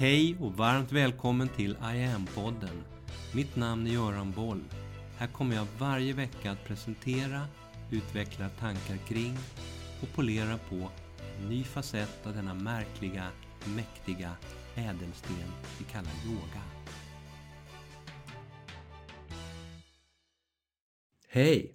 Hej och varmt välkommen till I am-podden. Mitt namn är Göran Boll. Här kommer jag varje vecka att presentera, utveckla tankar kring och polera på en ny facett av denna märkliga, mäktiga ädelsten vi kallar yoga. Hej!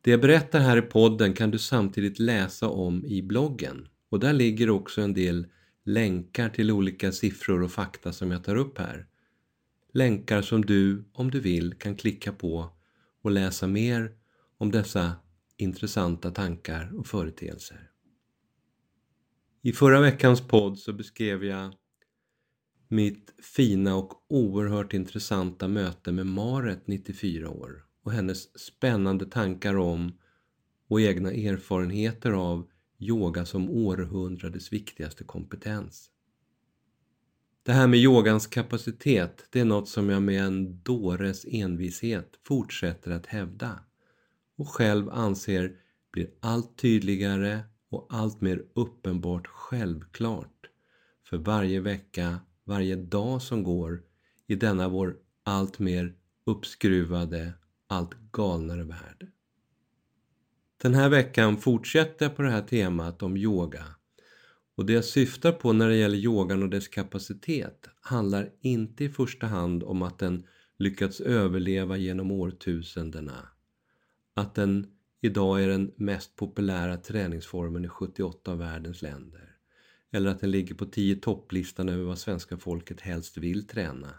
Det jag berättar här i podden kan du samtidigt läsa om i bloggen och där ligger också en del länkar till olika siffror och fakta som jag tar upp här. Länkar som du, om du vill, kan klicka på och läsa mer om dessa intressanta tankar och företeelser. I förra veckans podd så beskrev jag mitt fina och oerhört intressanta möte med Maret, 94 år och hennes spännande tankar om och egna erfarenheter av yoga som århundradets viktigaste kompetens. Det här med yogans kapacitet, det är något som jag med en dåres envishet fortsätter att hävda och själv anser blir allt tydligare och allt mer uppenbart självklart för varje vecka, varje dag som går i denna vår allt mer uppskruvade, allt galnare värld. Den här veckan fortsätter jag på det här temat om yoga. Och det jag syftar på när det gäller yogan och dess kapacitet handlar inte i första hand om att den lyckats överleva genom årtusendena. Att den idag är den mest populära träningsformen i 78 av världens länder. Eller att den ligger på 10 topplistan över vad svenska folket helst vill träna.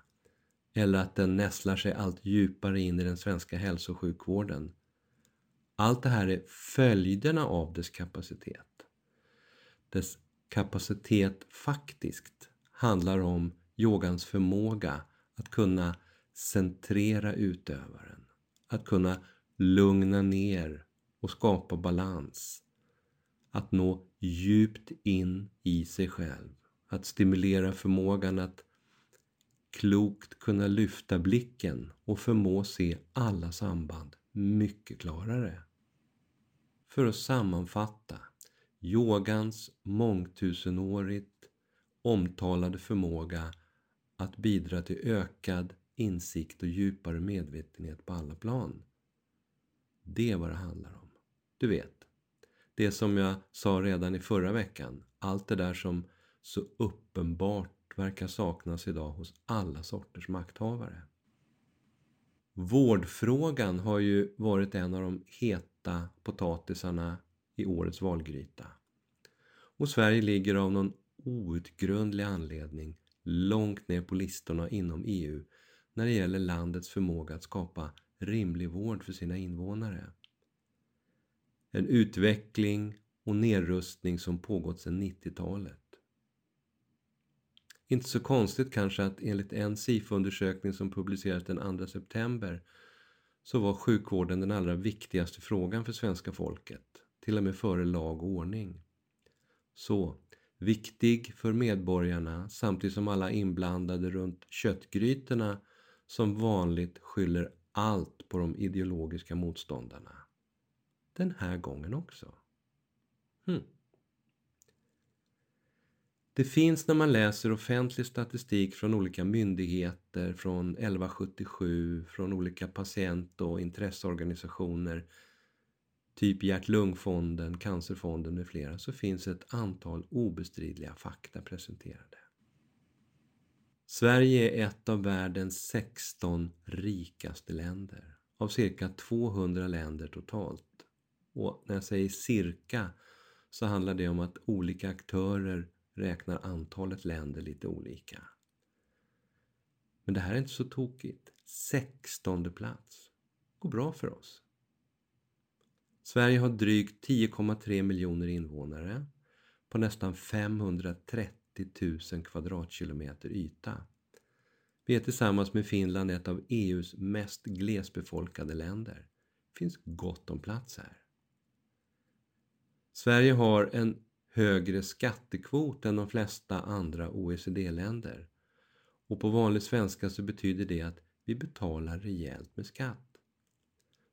Eller att den nästlar sig allt djupare in i den svenska hälso och sjukvården allt det här är följderna av dess kapacitet. Dess kapacitet faktiskt handlar om yogans förmåga att kunna centrera utövaren. Att kunna lugna ner och skapa balans. Att nå djupt in i sig själv. Att stimulera förmågan att klokt kunna lyfta blicken och förmå se alla samband mycket klarare. För att sammanfatta yogans mångtusenårigt omtalade förmåga att bidra till ökad insikt och djupare medvetenhet på alla plan. Det är vad det handlar om. Du vet, det som jag sa redan i förra veckan. Allt det där som så uppenbart verkar saknas idag hos alla sorters makthavare. Vårdfrågan har ju varit en av de heta potatisarna i årets valgryta. Och Sverige ligger av någon outgrundlig anledning långt ner på listorna inom EU när det gäller landets förmåga att skapa rimlig vård för sina invånare. En utveckling och nedrustning som pågått sedan 90-talet. Inte så konstigt kanske att enligt en SIFO-undersökning som publicerades den 2 september så var sjukvården den allra viktigaste frågan för svenska folket, till och med före lag och ordning. Så, viktig för medborgarna samtidigt som alla inblandade runt köttgrytorna som vanligt skyller allt på de ideologiska motståndarna. Den här gången också. Hmm. Det finns när man läser offentlig statistik från olika myndigheter, från 1177, från olika patient och intresseorganisationer, typ Hjärt-Lungfonden, Cancerfonden med flera, så finns ett antal obestridliga fakta presenterade. Sverige är ett av världens 16 rikaste länder, av cirka 200 länder totalt. Och när jag säger cirka så handlar det om att olika aktörer räknar antalet länder lite olika. Men det här är inte så tokigt. 16 plats. går bra för oss. Sverige har drygt 10,3 miljoner invånare på nästan 530 000 kvadratkilometer yta. Vi är tillsammans med Finland ett av EUs mest glesbefolkade länder. Det finns gott om plats här. Sverige har en högre skattekvot än de flesta andra OECD-länder. Och på vanlig svenska så betyder det att vi betalar rejält med skatt.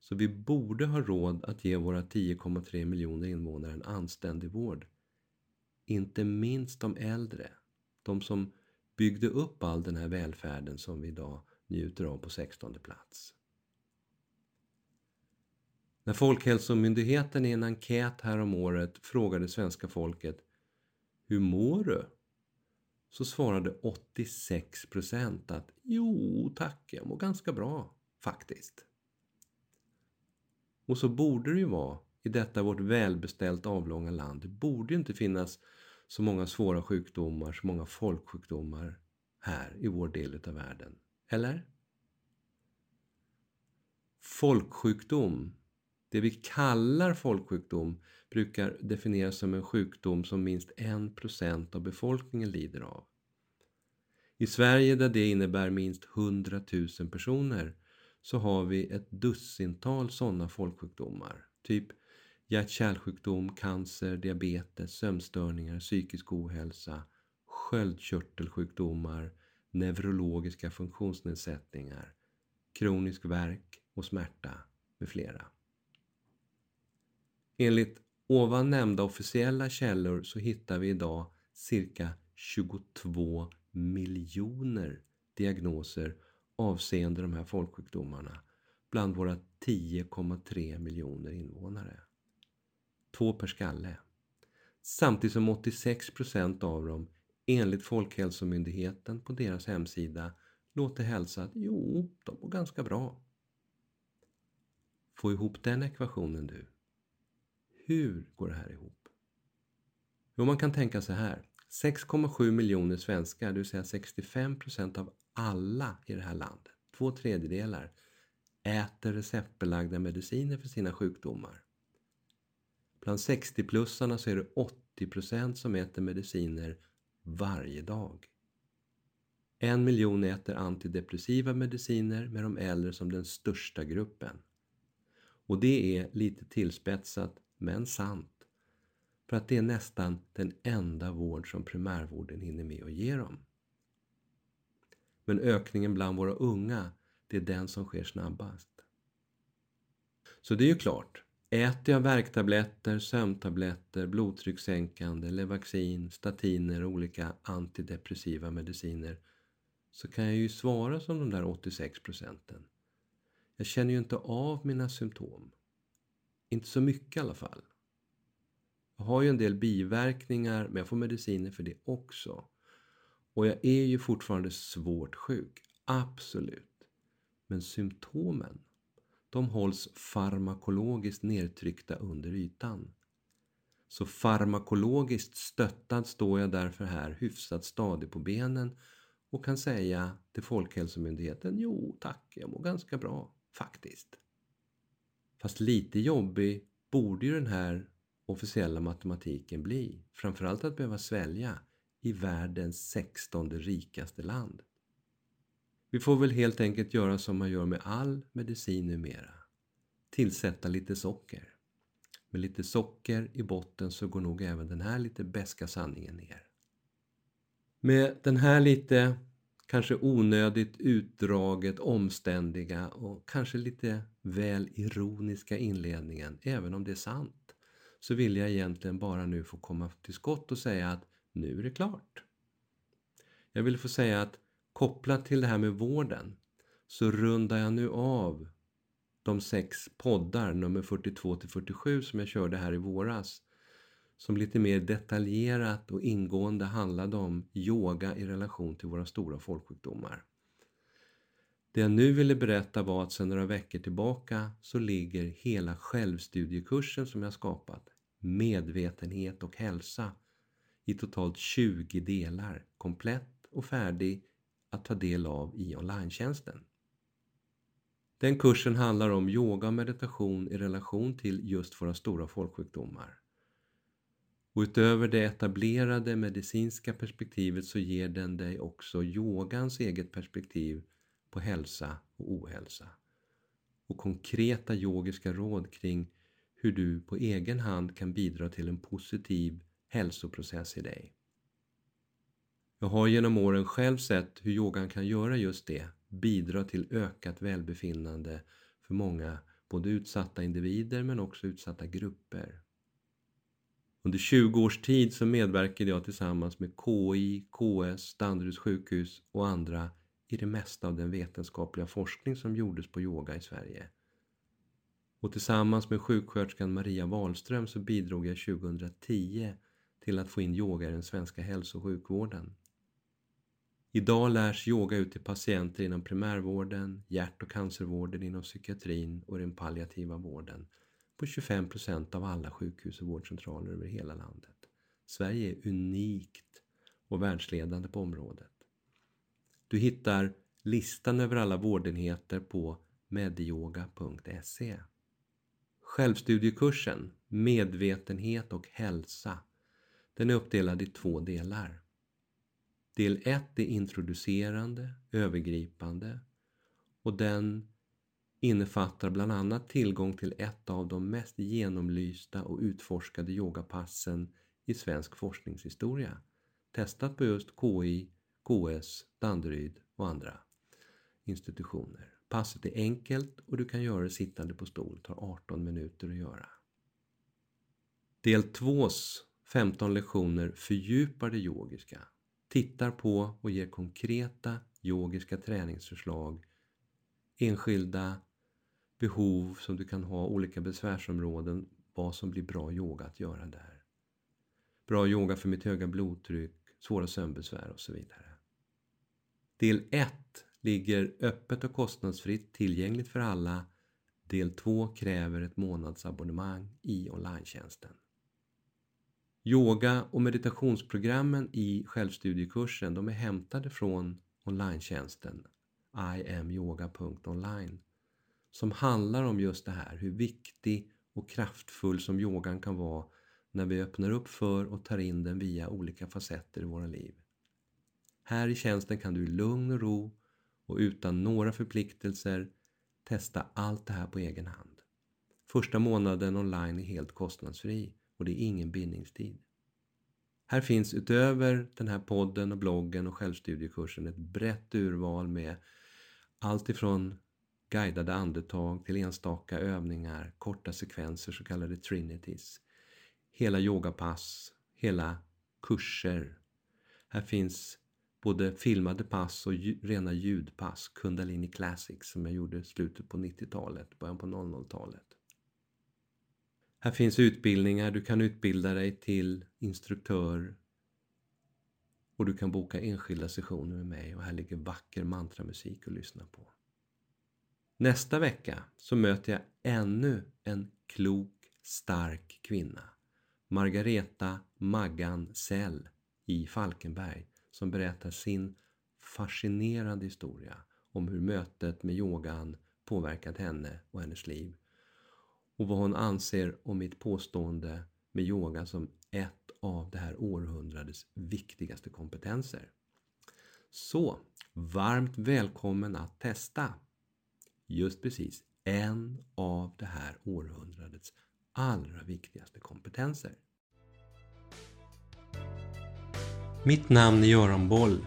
Så vi borde ha råd att ge våra 10,3 miljoner invånare en anständig vård. Inte minst de äldre. De som byggde upp all den här välfärden som vi idag njuter av på 16 plats. När Folkhälsomyndigheten i en enkät häromåret året frågade svenska folket Hur mår du? Så svarade 86 procent att Jo tack, jag mår ganska bra faktiskt. Och så borde det ju vara i detta vårt välbeställt avlånga land. Det borde ju inte finnas så många svåra sjukdomar, så många folksjukdomar här i vår del av världen. Eller? Folksjukdom, det vi kallar folksjukdom, brukar definieras som en sjukdom som minst 1% av befolkningen lider av. I Sverige, där det innebär minst 100 000 personer, så har vi ett dussintal sådana folksjukdomar. Typ hjärt-kärlsjukdom, cancer, diabetes, sömnstörningar, psykisk ohälsa, sköldkörtelsjukdomar, neurologiska funktionsnedsättningar, kronisk värk och smärta med flera. Enligt ovan nämnda officiella källor så hittar vi idag cirka 22 miljoner diagnoser avseende de här folksjukdomarna bland våra 10,3 miljoner invånare. Två per skalle. Samtidigt som 86 procent av dem enligt Folkhälsomyndigheten på deras hemsida låter hälsa att jo, de mår ganska bra. Få ihop den ekvationen du. Hur går det här ihop? Jo, man kan tänka så här. 6,7 miljoner svenskar, det vill säga 65 procent av alla i det här landet, två tredjedelar, äter receptbelagda mediciner för sina sjukdomar. Bland 60-plussarna så är det 80 procent som äter mediciner varje dag. En miljon äter antidepressiva mediciner med de äldre som den största gruppen. Och det är lite tillspetsat, men sant. För att det är nästan den enda vård som primärvården hinner med att ge dem. Men ökningen bland våra unga, det är den som sker snabbast. Så det är ju klart, äter jag värktabletter, sömntabletter, blodtryckssänkande, Levaxin, statiner och olika antidepressiva mediciner så kan jag ju svara som de där 86 procenten. Jag känner ju inte av mina symptom. Inte så mycket i alla fall. Jag har ju en del biverkningar men jag får mediciner för det också. Och jag är ju fortfarande svårt sjuk, absolut. Men symptomen, de hålls farmakologiskt nedtryckta under ytan. Så farmakologiskt stöttad står jag därför här hyfsat stadig på benen och kan säga till Folkhälsomyndigheten, jo tack, jag mår ganska bra, faktiskt. Fast lite jobbig borde ju den här officiella matematiken bli. Framförallt att behöva svälja i världens sextonde rikaste land. Vi får väl helt enkelt göra som man gör med all medicin numera. Tillsätta lite socker. Med lite socker i botten så går nog även den här lite beska sanningen ner. Med den här lite kanske onödigt utdraget, omständiga och kanske lite väl ironiska inledningen, även om det är sant, så vill jag egentligen bara nu få komma till skott och säga att nu är det klart. Jag vill få säga att kopplat till det här med vården så rundar jag nu av de sex poddar, nummer 42 till 47 som jag körde här i våras som lite mer detaljerat och ingående handlade om yoga i relation till våra stora folksjukdomar. Det jag nu ville berätta var att sedan några veckor tillbaka så ligger hela självstudiekursen som jag skapat, Medvetenhet och hälsa, i totalt 20 delar, komplett och färdig att ta del av i online -tjänsten. Den kursen handlar om yoga och meditation i relation till just våra stora folksjukdomar. Och utöver det etablerade medicinska perspektivet så ger den dig också yogans eget perspektiv på hälsa och ohälsa. Och konkreta yogiska råd kring hur du på egen hand kan bidra till en positiv hälsoprocess i dig. Jag har genom åren själv sett hur yogan kan göra just det, bidra till ökat välbefinnande för många både utsatta individer men också utsatta grupper. Under 20 års tid så medverkade jag tillsammans med KI, KS, Danderyds sjukhus och andra i det mesta av den vetenskapliga forskning som gjordes på yoga i Sverige. Och tillsammans med sjuksköterskan Maria Wahlström så bidrog jag 2010 till att få in yoga i den svenska hälso och sjukvården. Idag lärs yoga ut till patienter inom primärvården, hjärt och cancervården, inom psykiatrin och den palliativa vården på 25 procent av alla sjukhus och vårdcentraler över hela landet. Sverige är unikt och världsledande på området. Du hittar listan över alla vårdenheter på medyoga.se. Självstudiekursen Medvetenhet och hälsa den är uppdelad i två delar. Del 1 är introducerande, övergripande och den innefattar bland annat tillgång till ett av de mest genomlysta och utforskade yogapassen i svensk forskningshistoria. Testat på just KI, KS, Danderyd och andra institutioner. Passet är enkelt och du kan göra det sittande på stol, Det tar 18 minuter att göra. Del 2s 15 lektioner fördjupar det yogiska, tittar på och ger konkreta yogiska träningsförslag, enskilda behov som du kan ha, olika besvärsområden, vad som blir bra yoga att göra där. Bra yoga för mitt höga blodtryck, svåra sömnbesvär och så vidare. Del 1 ligger öppet och kostnadsfritt tillgängligt för alla. Del 2 kräver ett månadsabonnemang i online-tjänsten. Yoga och meditationsprogrammen i självstudiekursen de är hämtade från online-tjänsten iamyoga.online som handlar om just det här, hur viktig och kraftfull som yogan kan vara när vi öppnar upp för och tar in den via olika facetter i våra liv. Här i tjänsten kan du i lugn och ro och utan några förpliktelser testa allt det här på egen hand. Första månaden online är helt kostnadsfri och det är ingen bindningstid. Här finns utöver den här podden och bloggen och självstudiekursen ett brett urval med allt ifrån guidade andetag till enstaka övningar, korta sekvenser, så kallade trinities, hela yogapass, hela kurser. Här finns både filmade pass och rena ljudpass, Kundalini Classics som jag gjorde i slutet på 90-talet, början på 00-talet. Här finns utbildningar, du kan utbilda dig till instruktör och du kan boka enskilda sessioner med mig och här ligger vacker mantramusik att lyssna på. Nästa vecka så möter jag ännu en klok, stark kvinna. Margareta Maggan Sell i Falkenberg som berättar sin fascinerande historia om hur mötet med yogan påverkat henne och hennes liv och vad hon anser om mitt påstående med yoga som ett av det här århundradets viktigaste kompetenser. Så, varmt välkommen att testa! Just precis, en av det här århundradets allra viktigaste kompetenser. Mitt namn är Göran Boll.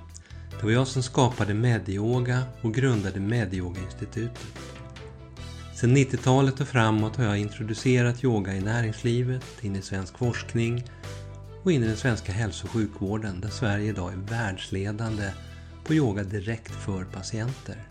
Det var jag som skapade Medyoga och grundade Medyoga-institutet. Sedan 90-talet och framåt har jag introducerat yoga i näringslivet, in i svensk forskning och in i den svenska hälso och sjukvården där Sverige idag är världsledande på yoga direkt för patienter.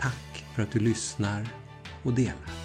Tack för att du lyssnar och delar.